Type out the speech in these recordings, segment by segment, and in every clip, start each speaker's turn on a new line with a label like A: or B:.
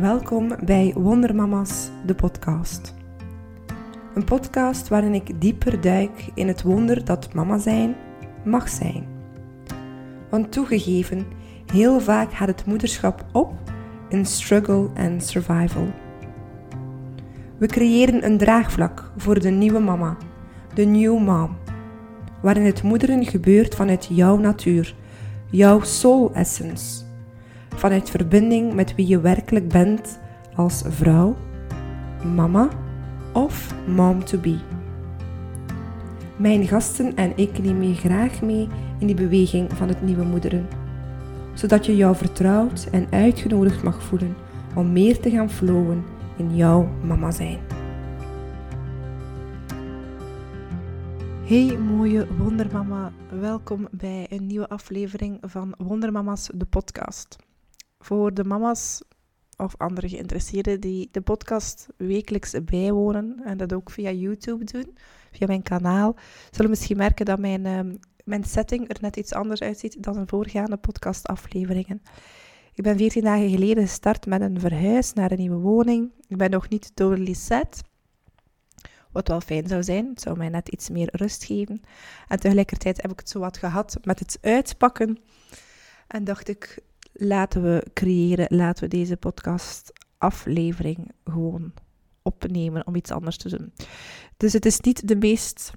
A: Welkom bij Wondermama's, de podcast. Een podcast waarin ik dieper duik in het wonder dat mama zijn mag zijn. Want toegegeven, heel vaak gaat het moederschap op in struggle en survival. We creëren een draagvlak voor de nieuwe mama, de new mom, waarin het moederen gebeurt vanuit jouw natuur, jouw soul essence vanuit verbinding met wie je werkelijk bent als vrouw, mama of mom to be. Mijn gasten en ik nemen je graag mee in die beweging van het nieuwe moederen, zodat je jou vertrouwd en uitgenodigd mag voelen om meer te gaan flowen in jouw mama zijn. Hey mooie wondermama, welkom bij een nieuwe aflevering van Wondermama's de podcast voor de mama's of andere geïnteresseerden die de podcast wekelijks bijwonen en dat ook via YouTube doen, via mijn kanaal, zullen misschien merken dat mijn, ehm, mijn setting er net iets anders uitziet dan de voorgaande podcastafleveringen. Ik ben 14 dagen geleden gestart met een verhuis naar een nieuwe woning. Ik ben nog niet totally set, wat wel fijn zou zijn. Het zou mij net iets meer rust geven. En tegelijkertijd heb ik het zo wat gehad met het uitpakken. En dacht ik, laten we creëren, laten we deze podcast aflevering gewoon opnemen om iets anders te doen. Dus het is niet de meest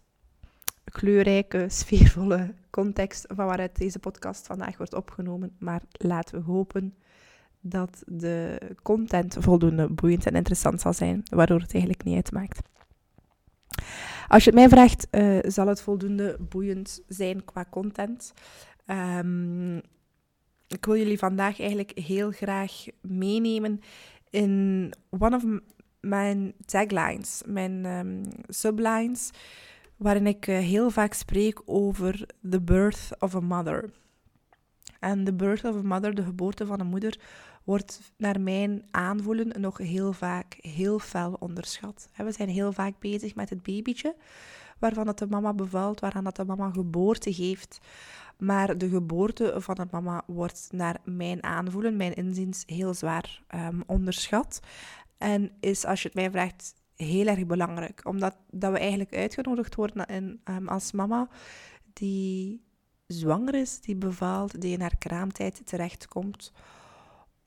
A: kleurrijke, sfeervolle context van waaruit deze podcast vandaag wordt opgenomen, maar laten we hopen dat de content voldoende boeiend en interessant zal zijn, waardoor het eigenlijk niet uitmaakt. Als je het mij vraagt, uh, zal het voldoende boeiend zijn qua content. Um, ik wil jullie vandaag eigenlijk heel graag meenemen in one of mijn taglines, mijn um, sublines, waarin ik uh, heel vaak spreek over the birth of a mother. En the birth of a mother, de geboorte van een moeder, wordt naar mijn aanvoelen nog heel vaak heel fel onderschat. We zijn heel vaak bezig met het babytje, waarvan dat de mama bevalt, waaraan dat de mama geboorte geeft. Maar de geboorte van een mama wordt naar mijn aanvoelen, mijn inziens, heel zwaar um, onderschat. En is, als je het mij vraagt, heel erg belangrijk. Omdat dat we eigenlijk uitgenodigd worden in, um, als mama die zwanger is, die bevaalt, die in haar kraamtijd terechtkomt.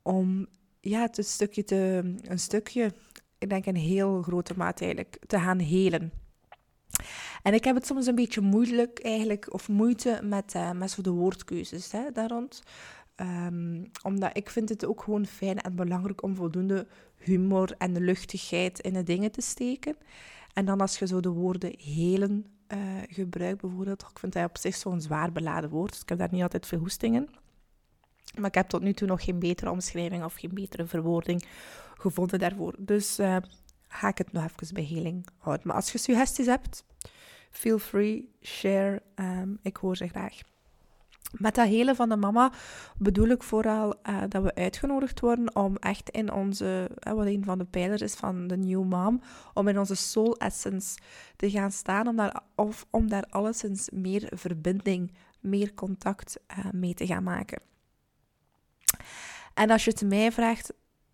A: Om ja, het stukje te, een stukje, ik denk een heel grote mate eigenlijk, te gaan helen. En ik heb het soms een beetje moeilijk eigenlijk, of moeite met, uh, met zo de woordkeuzes hè, daar rond. Um, omdat ik vind het ook gewoon fijn en belangrijk om voldoende humor en luchtigheid in de dingen te steken. En dan als je zo de woorden helen uh, gebruikt bijvoorbeeld, ik vind dat op zich zo'n zwaar beladen woord, dus ik heb daar niet altijd veel hoestingen. Maar ik heb tot nu toe nog geen betere omschrijving of geen betere verwoording gevonden daarvoor. Dus uh, ga ik het nog even bij heling houden. Maar als je suggesties hebt, feel free, share. Um, ik hoor ze graag. Met dat hele van de mama bedoel ik vooral uh, dat we uitgenodigd worden om echt in onze, uh, wat een van de pijlers is van de New Mom, om in onze soul essence te gaan staan, om daar, of om daar alleszins meer verbinding, meer contact uh, mee te gaan maken. En als je het mij vraagt,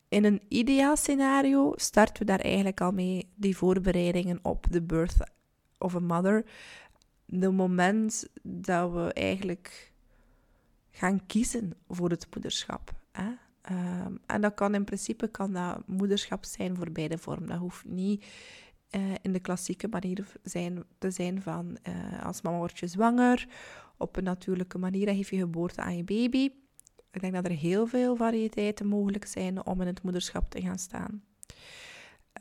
A: in een ideaal scenario starten we daar eigenlijk al mee, die voorbereidingen op de birth of a mother. De moment dat we eigenlijk gaan kiezen voor het moederschap. Hè? Um, en dat kan in principe kan dat moederschap zijn voor beide vormen. Dat hoeft niet uh, in de klassieke manier zijn, te zijn van uh, als mama word je zwanger, op een natuurlijke manier, dan geef je geboorte aan je baby. Ik denk dat er heel veel variëteiten mogelijk zijn om in het moederschap te gaan staan.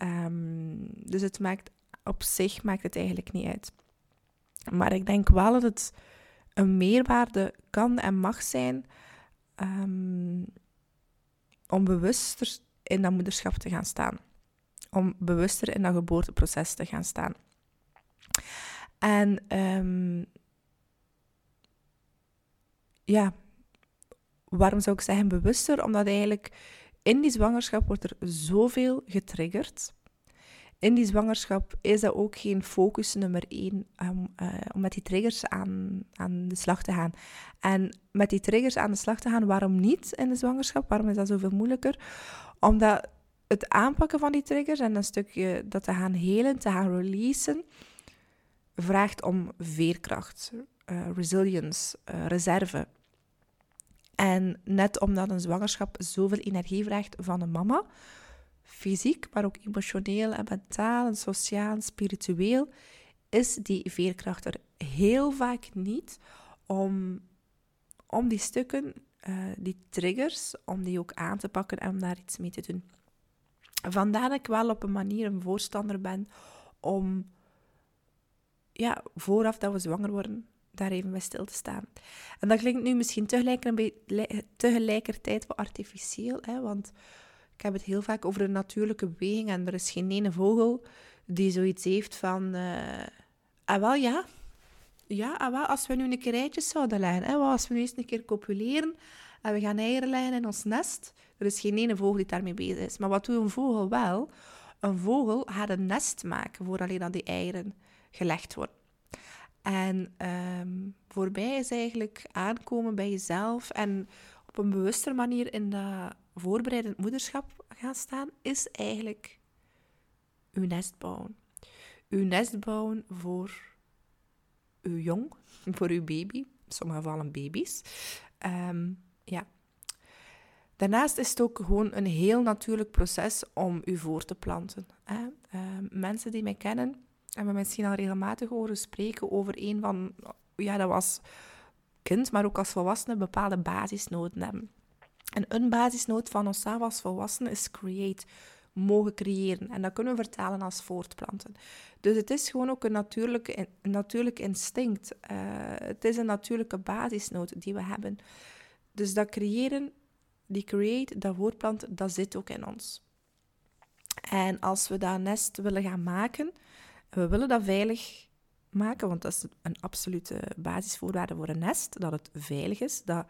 A: Um, dus het maakt op zich maakt het eigenlijk niet uit. Maar ik denk wel dat het een meerwaarde kan en mag zijn um, om bewuster in dat moederschap te gaan staan. Om bewuster in dat geboorteproces te gaan staan. En um, ja, waarom zou ik zeggen bewuster? Omdat eigenlijk in die zwangerschap wordt er zoveel getriggerd. in die zwangerschap is dat ook geen focus nummer één um, om met die triggers aan, aan de slag te gaan. En met die triggers aan de slag te gaan, waarom niet in de zwangerschap? Waarom is dat zoveel moeilijker? Omdat het aanpakken van die triggers en een stukje dat te gaan helen, te gaan releasen, vraagt om veerkracht, uh, resilience, uh, reserve. En net omdat een zwangerschap zoveel energie vraagt van een mama, fysiek, maar ook emotioneel en mentaal en sociaal en spiritueel, is die veerkracht er heel vaak niet om, om die stukken, uh, die triggers, om die ook aan te pakken en om daar iets mee te doen. Vandaar dat ik wel op een manier een voorstander ben om, ja, vooraf dat we zwanger worden, daar even bij stil te staan. En dat klinkt nu misschien tegelijkertijd wat artificieel, hè, want ik heb het heel vaak over een natuurlijke beweging en er is geen ene vogel die zoiets heeft van... Uh, ah wel, ja. Ja, ah wel, als we nu een keer eitjes zouden leggen, hè, als we nu eens een keer copuleren en we gaan eieren leggen in ons nest, er is geen ene vogel die daarmee bezig is. Maar wat doet een vogel wel? Een vogel gaat een nest maken voor alleen dat die eieren gelegd worden. En um, voorbij is eigenlijk aankomen bij jezelf en op een bewuster manier in dat voorbereidend moederschap gaan staan, is eigenlijk uw nest bouwen. Uw nest bouwen voor uw jong, voor uw baby, in sommige gevallen baby's. Um, ja. Daarnaast is het ook gewoon een heel natuurlijk proces om u voor te planten. Um, mensen die mij kennen, hebben misschien al regelmatig horen spreken over een van, ja, dat was kind, maar ook als volwassene, bepaalde basisnoden hebben. En een basisnood van onszelf als volwassenen is create, mogen creëren. En dat kunnen we vertalen als voortplanten. Dus het is gewoon ook een natuurlijke, een natuurlijk instinct. Uh, het is een natuurlijke basisnood die we hebben. Dus dat creëren, die create, dat voortplanten, dat zit ook in ons. En als we dat nest willen gaan maken, we willen dat veilig maken, want dat is een absolute basisvoorwaarde voor een nest, dat het veilig is, dat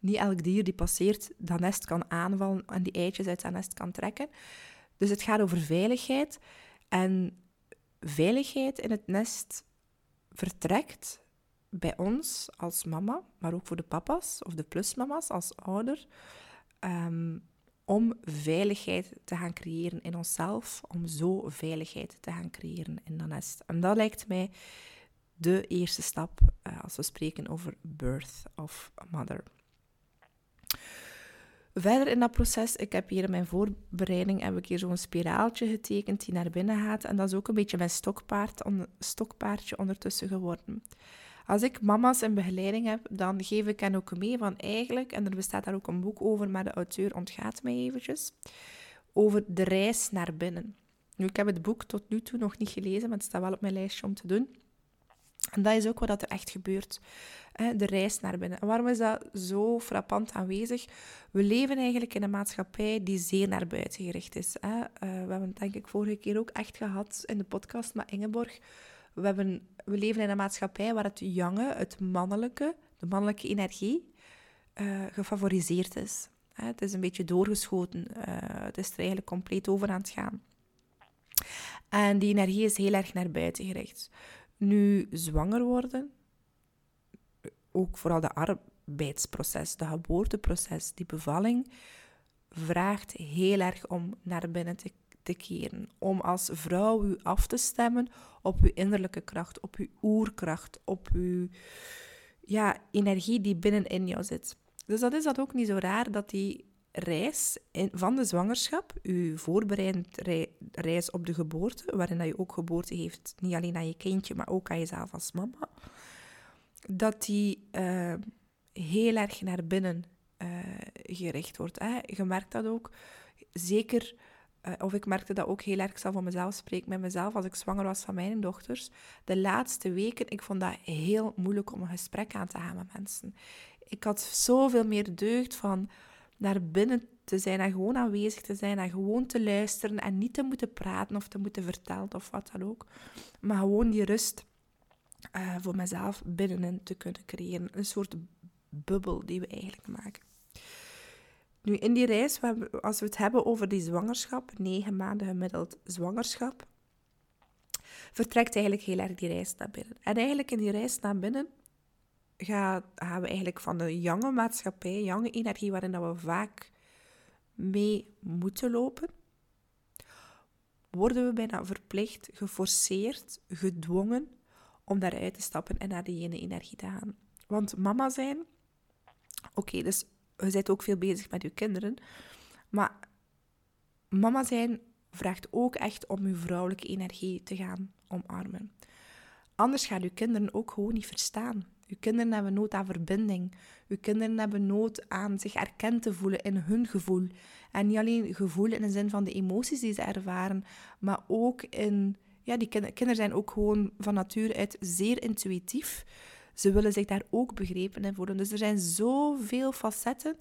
A: niet elk dier die passeert dat nest kan aanvallen en die eitjes uit dat nest kan trekken. Dus het gaat over veiligheid. En veiligheid in het nest vertrekt bij ons als mama, maar ook voor de papa's of de plusmama's als ouder, ehm, om veiligheid te gaan creëren in onszelf, om zo veiligheid te gaan creëren in dat nest. En dat lijkt mij de eerste stap uh, als we spreken over birth of mother. Verder in dat proces, ik heb hier in mijn voorbereiding heb ik hier zo'n spiraaltje getekend die naar binnen gaat. En dat is ook een beetje mijn stokpaard, stokpaardje ondertussen geworden. Als ik mama's in begeleiding heb, dan geef ik hen ook mee van eigenlijk, en er bestaat daar ook een boek over, maar de auteur ontgaat mij eventjes, over de reis naar binnen. Nu, ik heb het boek tot nu toe nog niet gelezen, maar het staat wel op mijn lijstje om te doen. En dat is ook wat er echt gebeurt. De reis naar binnen. En waarom is dat zo frappant aanwezig? We leven eigenlijk in een maatschappij die zeer naar buiten gericht is. Eh, we hebben het denk ik vorige keer ook echt gehad in de podcast met Ingeborg. We, hebben, we leven in een maatschappij waar het jonge, het mannelijke, de mannelijke energie uh, gefavoriseerd is. Het is een beetje doorgeschoten. Uh, het is er eigenlijk compleet over aan het gaan. En die energie is heel erg naar buiten gericht. Nu, zwanger worden, ook vooral de arbeidsproces, de geboorteproces, die bevalling, vraagt heel erg om naar binnen te, te keren. Om als vrouw u af te stemmen op uw innerlijke kracht, op uw oerkracht, op uw ja, energie die binnenin jou zit. Dus dat is dat ook niet zo raar dat die reis van de zwangerschap, uw voorbereidend reis op de geboorte, waarin dat je ook geboorte heeft, niet alleen aan je kindje, maar ook aan jezelf als mama, dat die uh, heel erg naar binnen uh, gericht wordt. Hè. Je merkt dat ook, zeker, uh, of ik merkte dat ook heel erg, ik zal van mezelf spreken met mezelf, als ik zwanger was van mijn dochters, de laatste weken, ik vond dat heel moeilijk om een gesprek aan te gaan met mensen. Ik had zoveel meer deugd van naar binnen te zijn en gewoon aanwezig te zijn en gewoon te luisteren en niet te moeten praten of te moeten vertellen of wat dan ook. Maar gewoon die rust uh, voor mezelf binnenin te kunnen creëren. Een soort bubbel die we eigenlijk maken. Nu, in die reis, als we het hebben over die zwangerschap, negen maanden gemiddeld zwangerschap, vertrekt eigenlijk heel erg die reis naar binnen. En eigenlijk in die reis naar binnen gaan, we eigenlijk van de jonge maatschappij, jonge energie waarin dat we vaak mee moeten lopen, worden we bijna verplicht, geforceerd, gedwongen om daaruit te stappen en naar die ene energie te gaan. Want mama zijn, oké, dus je bent ook veel bezig met je kinderen, maar mama zijn vraagt ook echt om je vrouwelijke energie te gaan omarmen. Anders gaan je kinderen ook gewoon niet verstaan. Uw kinderen hebben nood aan verbinding. Uw kinderen hebben nood aan zich erkend te voelen in hun gevoel. En niet alleen gevoel in de zin van de emoties die ze ervaren, maar ook in... Ja, die kinderen zijn ook gewoon van nature uit zeer intuïtief. Ze willen zich daar ook begrepen in voelen. Dus er zijn zoveel facetten.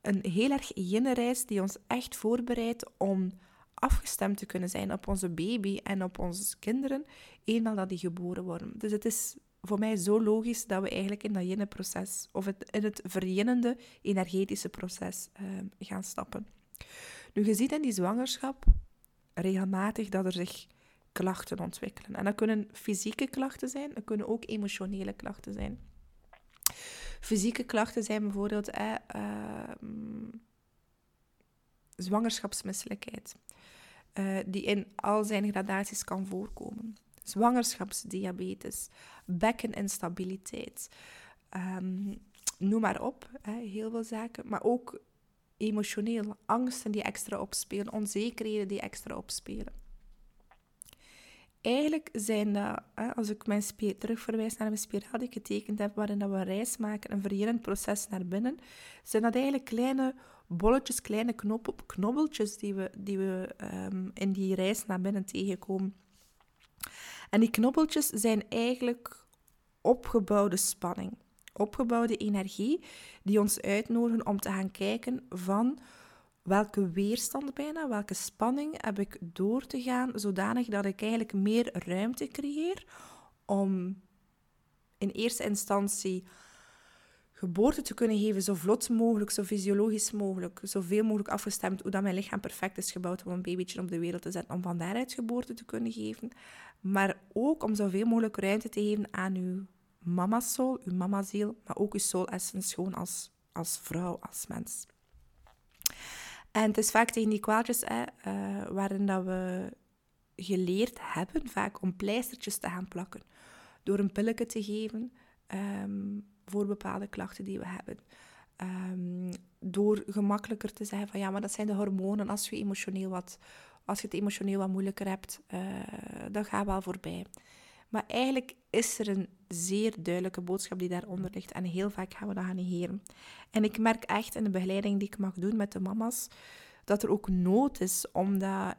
A: Een heel erg reis die ons echt voorbereidt om afgestemd te kunnen zijn op onze baby en op onze kinderen, eenmaal dat die geboren worden. Dus het is voor mij zo logisch dat we eigenlijk in dat jenne proces, of het, in het verjennende energetische proces uh, gaan stappen. Nu, je ziet in die zwangerschap regelmatig dat er zich klachten ontwikkelen. En dat kunnen fysieke klachten zijn, dat kunnen ook emotionele klachten zijn. Fysieke klachten zijn bijvoorbeeld eh, uh, zwangerschapsmisselijkheid, die in al zijn gradaties kan voorkomen zwangerschapsdiabetes, bekkeninstabiliteit. Um, noem maar op, heel veel zaken. Maar ook emotioneel, angsten die extra opspelen, onzekerheden die extra opspelen. Eigenlijk zijn dat, als ik mijn terugverwijs naar mijn spiraal die ik getekend heb, waarin dat we reis maken, een verjerend proces naar binnen, zijn dat eigenlijk kleine bolletjes, kleine knobbeltjes die we, die we um, in die reis naar binnen tegenkomen. En die knobbeltjes zijn eigenlijk opgebouwde spanning, opgebouwde energie die ons uitnodigen om te gaan kijken van welke weerstand bijna, welke spanning heb ik door te gaan, zodanig dat ik eigenlijk meer ruimte creëer om in eerste instantie geboorte te kunnen geven, zo vlot mogelijk, zo fysiologisch mogelijk, zoveel mogelijk afgestemd hoe dat mijn lichaam perfect is gebouwd om een babytje op de wereld te zetten, om van daaruit geboorte te kunnen geven. Maar ook om zoveel mogelijk ruimte te geven aan uw mama-soul, uw mama-ziel, maar ook uw soul-essence, gewoon als, als vrouw, als mens. En het is vaak tegen die kwaaltjes hè, uh, waarin dat we geleerd hebben, vaak om pleistertjes te gaan plakken. Door een pilletje te geven, um, voor bepaalde klachten die we hebben. Um, door gemakkelijker te zeggen van ja, maar dat zijn de hormonen. Als je emotioneel wat, als je het emotioneel wat moeilijker hebt, uh, dat gaat wel voorbij. Maar eigenlijk is er een zeer duidelijke boodschap die daaronder ligt. En heel vaak gaan we dat gaan negeren. En ik merk echt in de begeleiding die ik mag doen met de mama's, dat er ook nood is om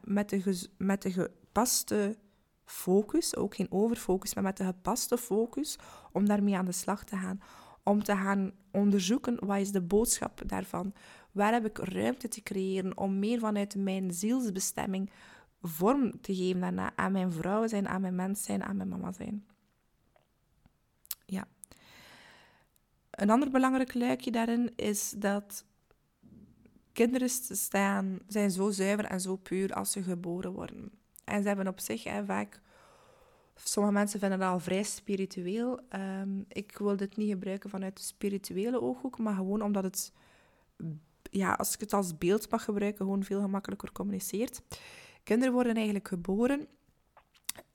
A: met de, met de gepaste focus, ook geen overfocus, maar met de gepaste focus, om daarmee aan de slag te gaan. Om te gaan onderzoeken wat is de boodschap daarvan. Waar heb ik ruimte te creëren om meer vanuit mijn zielsbestemming vorm te geven daarna aan mijn vrouw zijn, aan mijn mens zijn, aan mijn mama zijn. Ja. Een ander belangrijk luikje daarin is dat kinderen staan, zijn zo zuiver en zo puur als ze geboren worden. En ze hebben op zich hè, vaak... Sommige mensen vinden dat al vrij spiritueel. Um, ik wil dit niet gebruiken vanuit de spirituele ooghoek, maar gewoon omdat het... Ja, als ik het als beeld mag gebruiken, gewoon veel gemakkelijker communiceert. Kinderen worden eigenlijk geboren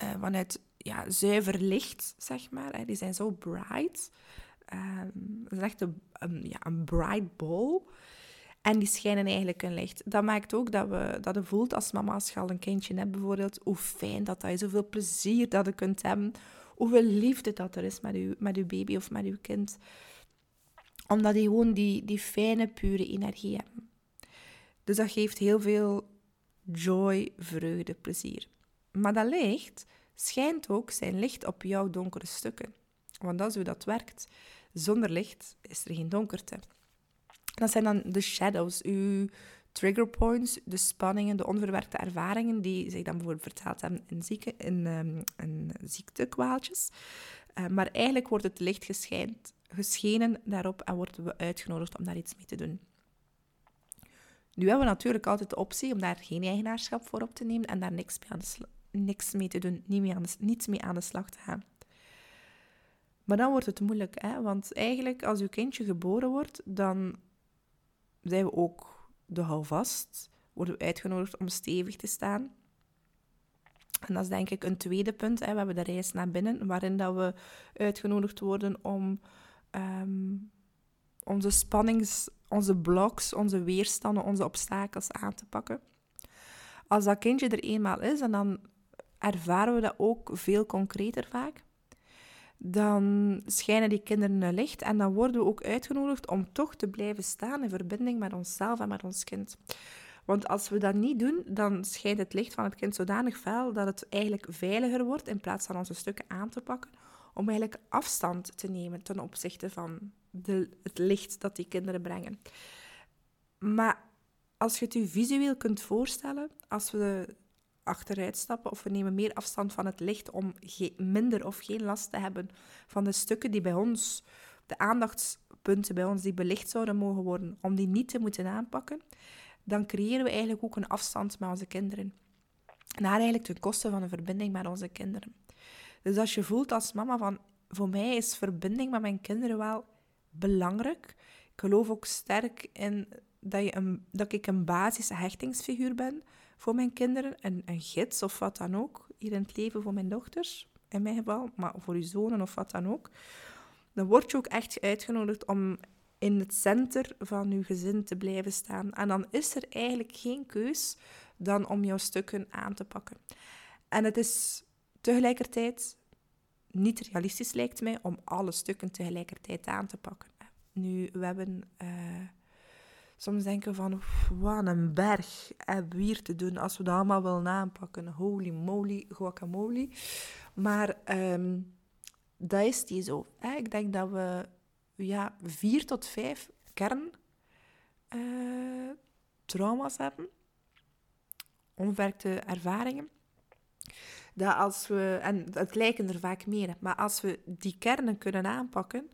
A: uh, vanuit ja, zuiver licht, zeg maar. Hè. Die zijn zo bright. Um, dat is echt een, ja, bright ball. En die schijnen eigenlijk een licht. Dat maakt ook dat, we, dat je voelt als mama, als je al een kindje hebt bijvoorbeeld, hoe fijn dat dat is, hoeveel plezier dat je kunt hebben, hoeveel liefde dat er is met je, met uw baby of met uw kind. Omdat die gewoon die, die fijne, pure energie hebben. Dus dat geeft heel veel joy, vreugde, plezier. Maar dat licht schijnt ook zijn licht op jouw donkere stukken. Want dat is hoe dat werkt. Zonder licht is er geen donkerte. Dat zijn dan de shadows, uw trigger points, de spanningen, de onverwerkte ervaringen die zich dan bijvoorbeeld vertaald hebben in, zieke, in, ziektekwaaltjes. Uh, maar eigenlijk wordt het licht geschijnd, geschenen daarop en worden we uitgenodigd om daar iets mee te doen. Nu hebben we natuurlijk altijd de optie om daar geen eigenaarschap voor op te nemen en daar niks mee aan niks mee te doen, niet mee aan de, niets mee aan de slag te gaan. Maar dan wordt het moeilijk, hè? want eigenlijk als uw kindje geboren wordt, dan zijn we ook de houvast, worden we uitgenodigd om stevig te staan. En dat is denk ik een tweede punt. Hè. We hebben de reis naar binnen, waarin dat we uitgenodigd worden om ehm, onze spannings, onze bloks, onze weerstanden, onze obstakels aan te pakken. Als dat kindje er eenmaal is, en dan ervaren we dat ook veel concreter vaak, dan schijnen die kinderen licht en dan worden we ook uitgenodigd om toch te blijven staan in verbinding met onszelf en met ons kind. Want als we dat niet doen, dan schijnt het licht van het kind zodanig fel dat het eigenlijk veiliger wordt in plaats van onze stukken aan te pakken, om eigenlijk afstand te nemen ten opzichte van de, het licht dat die kinderen brengen. Maar als je het je visueel kunt voorstellen, als we achteruit stappen of we nemen meer afstand van het licht om minder of geen last te hebben van de stukken die bij ons, de aandachtspunten bij ons die belicht zouden mogen worden, om die niet te moeten aanpakken, dan creëren we eigenlijk ook een afstand met onze kinderen. Naar eigenlijk ten koste van een verbinding met onze kinderen. Dus als je voelt als mama van, voor mij is verbinding met mijn kinderen wel belangrijk. Ik geloof ook sterk in dat, je een, dat ik een basis hechtingsfiguur ben voor mijn kinderen. Een, een gids of wat dan ook, hier in het leven voor mijn dochters, in mijn geval, maar voor uw zonen of wat dan ook. Dan word je ook echt uitgenodigd om in het center van uw gezin te blijven staan. En dan is er eigenlijk geen keus dan om jouw stukken aan te pakken. En het is tegelijkertijd niet realistisch, lijkt mij, om alle stukken tegelijkertijd aan te pakken. Nu, we hebben... Uh, soms denken van, wat een berg hebben we hier te doen als we dat allemaal willen aanpakken. Holy moly, guacamole. Maar um, dat is niet zo. Ik denk dat we ja, vier tot vijf kern uh, trauma's hebben, onverwerkte ervaringen. Dat als we, en het lijken er vaak meer, maar als we die kernen kunnen aanpakken,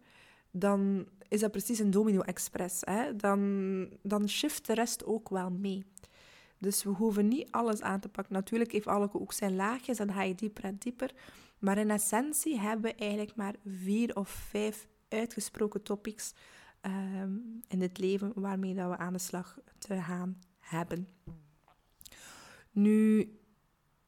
A: dan is dat precies een domino-express. Dan, dan shift de rest ook wel mee. Dus we hoeven niet alles aan te pakken. Natuurlijk heeft alle ook zijn laagjes en ga je dieper en dieper. Maar in essentie hebben we eigenlijk maar vier of vijf uitgesproken topics ehm, in het leven waarmee dat we aan de slag te gaan hebben. Nu,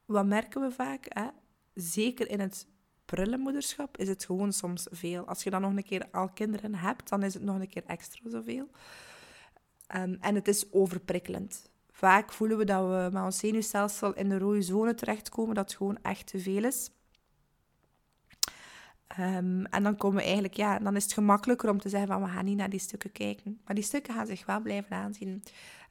A: wat merken we vaak? Hè? Zeker in het prille moederschap is het gewoon soms veel. Als je dan nog een keer al kinderen hebt, dan is het nog een keer extra zoveel. Um, en het is overprikkelend. Vaak voelen we dat we met ons zenuwstelsel in de rode zone terechtkomen, dat het gewoon echt te veel is. Um, en dan komen we eigenlijk, ja, dan is het gemakkelijker om te zeggen van we gaan niet naar die stukken kijken. Maar die stukken gaan zich wel blijven aanzien.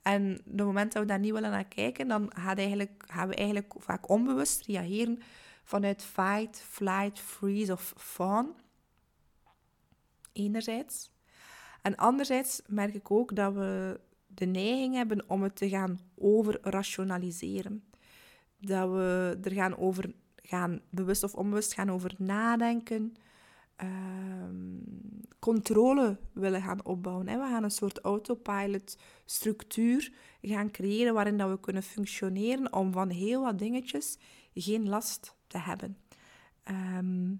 A: En het moment dat we daar niet willen naar kijken, dan gaan, eigenlijk, gaan we eigenlijk vaak onbewust reageren vanuit fight, flight, freeze of fawn. Enerzijds. En anderzijds merk ik ook dat we de neiging hebben om het te gaan overrationaliseren. Dat we er gaan over gaan bewust of onbewust gaan over nadenken, um, controle willen gaan opbouwen. Hè. We gaan een soort autopilot structuur gaan creëren waarin dat we kunnen functioneren om van heel wat dingetjes geen last te hebben. Ehm,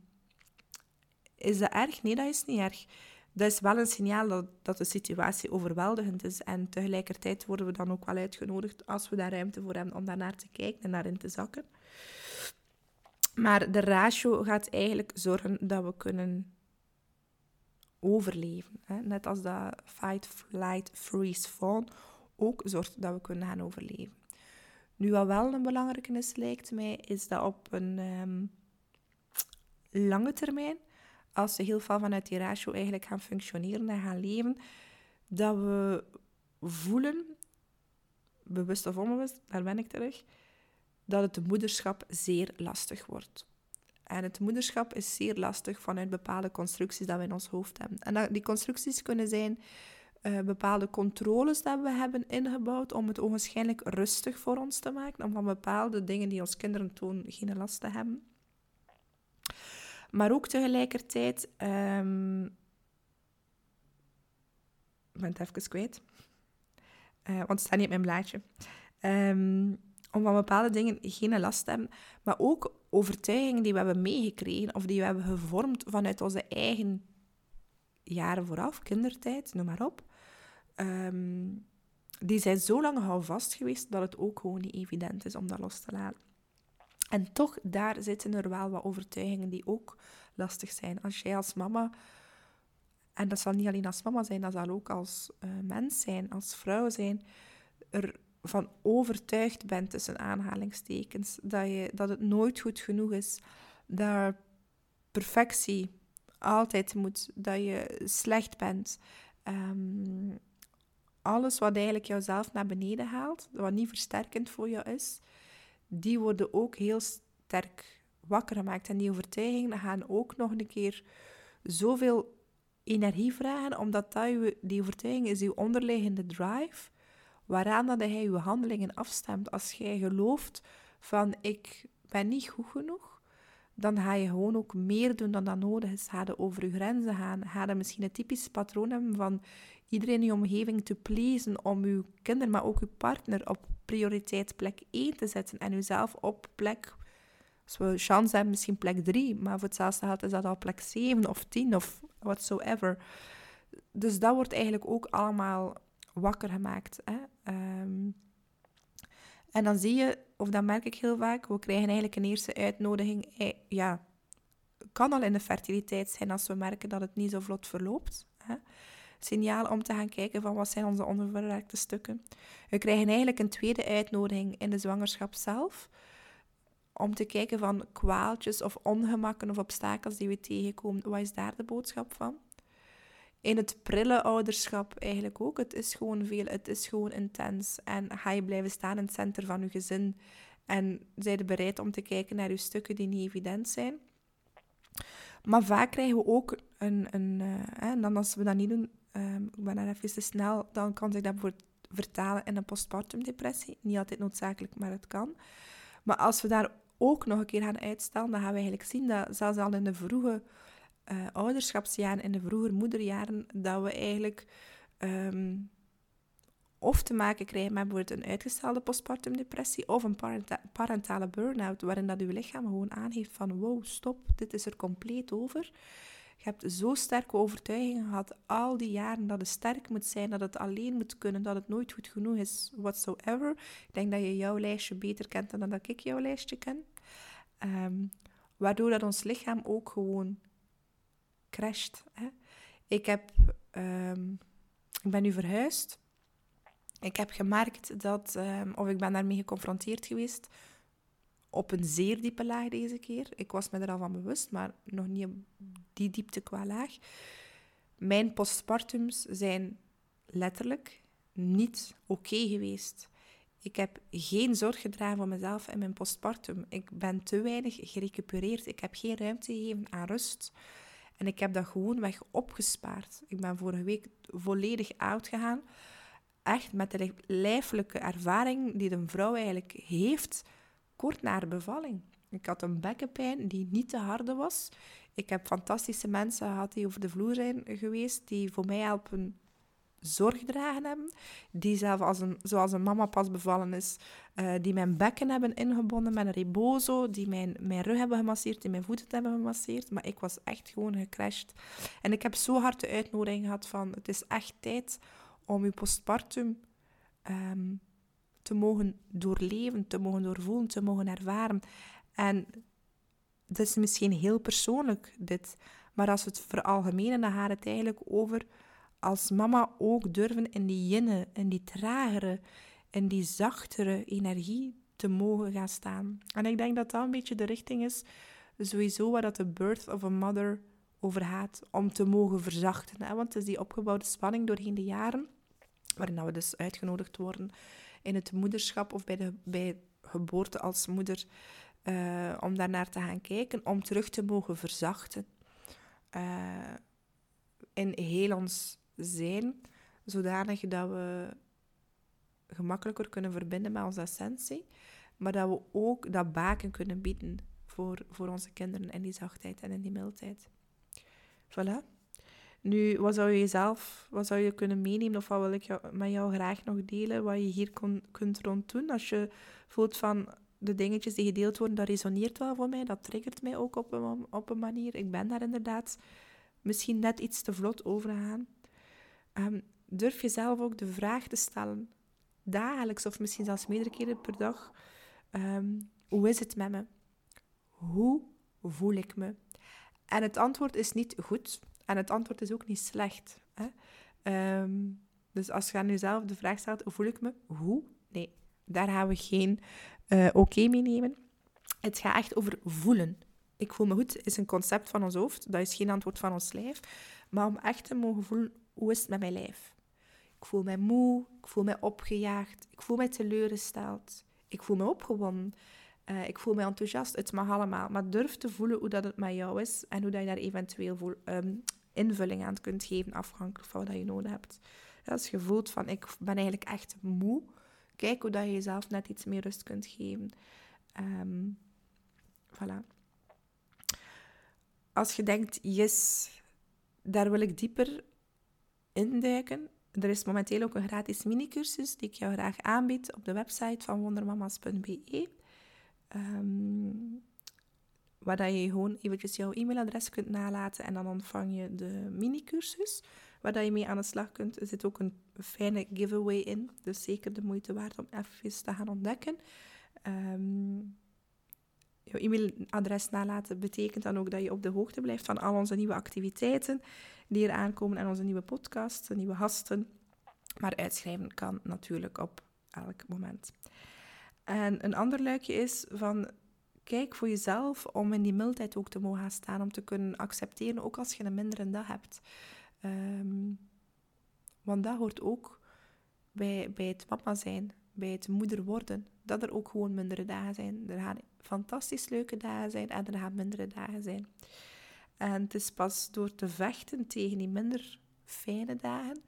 A: is dat erg? Nee, dat is niet erg. Dat is wel een signaal dat, dat de situatie overweldigend is. En tegelijkertijd worden we dan ook wel uitgenodigd, als we daar ruimte voor hebben, om daarnaar te kijken en daarin te zakken. Maar de ratio gaat eigenlijk zorgen dat we kunnen overleven. Hè? Net als dat fight, flight, freeze, fawn ook zorgt dat we kunnen gaan overleven. Nu, wat wel een belangrijke is, lijkt mij, is dat op een ehm, lange termijn, als we heel veel vanuit die ratio eigenlijk gaan functioneren en gaan leven, dat we voelen, bewust of onbewust, daar ben ik terug, dat het moederschap zeer lastig wordt. En het moederschap is zeer lastig vanuit bepaalde constructies dat we in ons hoofd hebben. En die constructies kunnen zijn uh, bepaalde controles dat we hebben ingebouwd om het ogenschijnlijk rustig voor ons te maken, om van bepaalde dingen die ons kinderen tonen geen last te hebben. Maar ook tegelijkertijd, um, ik ben het even kwijt, uh, want het staat niet op mijn blaadje. Um, om van bepaalde dingen geen last te hebben, maar ook overtuigingen die we hebben meegekregen of die we hebben gevormd vanuit onze eigen jaren vooraf, kindertijd, noem maar op. Ehm, die zijn zo lang vast geweest dat het ook gewoon niet evident is om dat los te laten. En toch, daar zitten er wel wat overtuigingen die ook lastig zijn. Als jij als mama, en dat zal niet alleen als mama zijn, dat zal ook als uh, mens zijn, als vrouw zijn, ervan overtuigd bent, tussen aanhalingstekens, dat, je, dat het nooit goed genoeg is, dat perfectie altijd moet, dat je slecht bent. Ehm, alles wat eigenlijk jouzelf naar beneden haalt, wat niet versterkend voor jou is, die worden ook heel sterk wakker gemaakt. En die overtuigingen gaan ook nog een keer zoveel energie vragen, omdat dat die overtuiging is je onderliggende drive, waaraan dat hij je handelingen afstemt. Als jij gelooft van ik ben niet goed genoeg, dan ga je gewoon ook meer doen dan dat nodig is. Ga je over je grenzen gaan. Ga je misschien een typisch patroon hebben van iedereen in je omgeving te pleasen om je kinderen, maar ook je partner op prioriteit plek 1 te zetten en jezelf op plek, als we chance hebben, misschien plek 3, maar voor hetzelfde geld is dat al plek 7 of 10 of whatsoever. Dus dat wordt eigenlijk ook allemaal wakker gemaakt. Hè? Um, en dan zie je, of dat merk ik heel vaak, we krijgen eigenlijk een eerste uitnodiging. Eh, ja, kan al in de fertiliteit zijn als we merken dat het niet zo vlot verloopt. Hè? Signaal om te gaan kijken van wat zijn onze onverwerkte stukken. We krijgen eigenlijk een tweede uitnodiging in de zwangerschap zelf. Om te kijken van kwaaltjes of ongemakken of obstakels die we tegenkomen. Wat is daar de boodschap van? In het prille ouderschap eigenlijk ook. Het is gewoon veel, het is gewoon intens. En ga je blijven staan in het centrum van je gezin en zijn bereid om te kijken naar je stukken die niet evident zijn. Maar vaak krijgen we ook een... een uh, en dan als we dat niet doen, uh, ik ben daar even te snel, dan kan zich dat bijvoorbeeld vertalen in een postpartum depressie. Niet altijd noodzakelijk, maar het kan. Maar als we daar ook nog een keer gaan uitstellen, dan gaan we eigenlijk zien dat zelfs al in de vroege uh, ouderschapsjaren en de vroege moederjaren, dat we eigenlijk um, of te maken krijgen met bijvoorbeeld een uitgestelde postpartum depressie of een parentale burn-out, waarin dat uw lichaam gewoon aangeeft van wow, stop, dit is er compleet over. Je hebt zo sterke overtuigingen gehad al die jaren dat het sterk moet zijn, dat het alleen moet kunnen, dat het nooit goed genoeg is, whatsoever. Ik denk dat je jouw lijstje beter kent dan dat ik jouw lijstje ken. Um, waardoor dat ons lichaam ook gewoon crasht. Hè. Ik, heb, um, ik ben nu verhuisd. Ik heb gemerkt dat, um, of ik ben daarmee geconfronteerd geweest, op een zeer diepe laag deze keer. Ik was me er al van bewust, maar nog niet op die diepte qua laag. Mijn postpartums zijn letterlijk niet oké geweest. Ik heb geen zorg gedragen voor mezelf in mijn postpartum. Ik ben te weinig gerecupereerd. Ik heb geen ruimte gegeven aan rust. En ik heb dat gewoon weg opgespaard. Ik ben vorige week volledig uitgegaan. Echt met de lijfelijke ervaring die een vrouw eigenlijk heeft kort na haar bevalling. Ik had een bekkenpijn die niet te harde was. Ik heb fantastische mensen gehad die over de vloer zijn geweest, die voor mij helpen zorg dragen hebben. Die zelf, als een, zoals een mama pas bevallen is, uh, die mijn bekken hebben ingebonden met een rebozo, die mijn, mijn rug hebben gemasseerd, die mijn voeten hebben gemasseerd. Maar ik was echt gewoon gecrashed. En ik heb zo hard de uitnodiging gehad van, het is echt tijd om je postpartum ehm, te mogen doorleven, te mogen doorvoelen, te mogen ervaren. En dat is misschien heel persoonlijk, dit. Maar als we het veralgemenen, dan gaat het eigenlijk over als mama ook durven in die jinne, in die tragere, in die zachtere energie te mogen gaan staan. En ik denk dat dat een beetje de richting is, sowieso waar dat de birth of a mother over gaat, om te mogen verzachten. Hè? Want het is die opgebouwde spanning doorheen de jaren, waarin we dus uitgenodigd worden in het moederschap of bij de bij geboorte als moeder, uh, om daarnaar te gaan kijken, om terug te mogen verzachten. Uh, in heel ons zijn, zodanig dat we gemakkelijker kunnen verbinden met onze essentie, maar dat we ook dat baken kunnen bieden voor, voor onze kinderen in die zachtheid en in die mildheid. Voilà. Nu, wat zou je jezelf, wat zou je kunnen meenemen of wat wil ik met jou graag nog delen, wat je hier kon, kunt rond doen? Als je voelt van de dingetjes die gedeeld worden, dat resoneert wel voor mij, dat triggert mij ook op een, op een manier. Ik ben daar inderdaad misschien net iets te vlot over gegaan. Um, durf jezelf ook de vraag te stellen, dagelijks of misschien zelfs meerdere keren per dag, ehm, hoe is het met me? Hoe voel ik me? En het antwoord is niet goed en het antwoord is ook niet slecht. Hè? Ehm, dus als je aan jezelf de vraag stelt, hoe voel ik me? Hoe? Nee, daar gaan we geen uh, oké mee nemen. Het gaat echt over voelen. Ik voel me goed is een concept van ons hoofd. Dat is geen antwoord van ons lijf. Maar om echt te mogen voelen, hoe is het met mijn lijf? Ik voel mij moe, ik voel mij opgejaagd, ik voel mij teleurgesteld, ik voel me opgewonden, uh, ik voel me enthousiast. Het mag allemaal, maar durf te voelen hoe dat het met jou is en hoe dat je daar eventueel ehm, invulling aan kunt geven, afhankelijk van wat je nodig hebt. als je voelt van ik ben eigenlijk echt moe, kijk hoe dat je jezelf net iets meer rust kunt geven. Um, voilà. Als je denkt, yes, daar wil ik dieper er is momenteel ook een gratis minicursus die ik jou graag aanbied op de website van wondermamas.be. Um, waar dat je gewoon eventjes jouw e-mailadres kunt nalaten en dan ontvang je de minicursus waar je mee aan de slag kunt. Er zit ook een fijne giveaway in, dus zeker de moeite waard om even te gaan ontdekken. Um, jouw e-mailadres nalaten betekent dan ook dat je op de hoogte blijft van al onze nieuwe activiteiten die er aankomen en onze nieuwe podcasts, nieuwe gasten. Maar uitschrijven kan natuurlijk op elk moment. En een ander luikje is van kijk voor jezelf om in die mildheid ook te mogen staan, om te kunnen accepteren, ook als je een mindere dag hebt. Ehm, want dat hoort ook bij, bij het mama zijn, bij het moeder worden, dat er ook gewoon mindere dagen zijn. Er gaan fantastisch leuke dagen zijn en er gaan mindere dagen zijn. En het is pas door te vechten tegen die minder fijne dagen,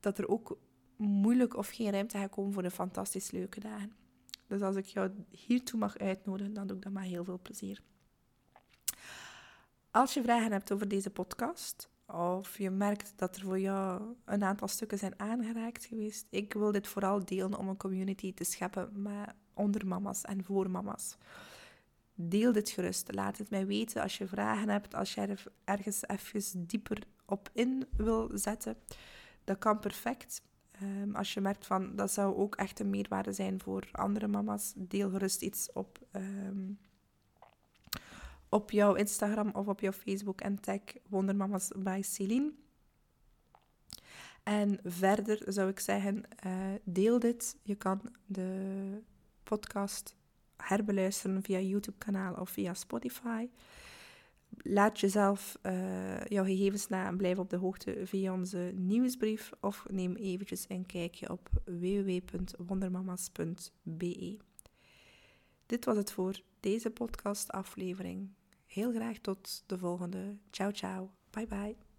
A: dat er ook moeilijk of geen ruimte gaat komen voor de fantastisch leuke dagen. Dus als ik jou hiertoe mag uitnodigen, dan doe ik dat met heel veel plezier. Als je vragen hebt over deze podcast, of je merkt dat er voor jou een aantal stukken zijn aangeraakt geweest, ik wil dit vooral delen om een community te scheppen met onder mama's en voor mama's. Deel dit gerust. Laat het mij weten als je vragen hebt, als je er ergens even dieper op in wil zetten. Dat kan perfect. Um, als je merkt van dat zou ook echt een meerwaarde zijn voor andere mama's, deel gerust iets op, um, op jouw Instagram of op jouw Facebook en tag Wondermamas bij Celine. En verder zou ik zeggen, uh, deel dit. Je kan de podcast herbeluisteren via YouTube-kanaal of via Spotify. Laat jezelf uh, jouw gegevens na en blijf op de hoogte via onze nieuwsbrief of neem eventjes een kijkje op www.wondermamas.be. Dit was het voor deze podcastaflevering. Heel graag tot de volgende. Ciao, ciao. Bye, bye.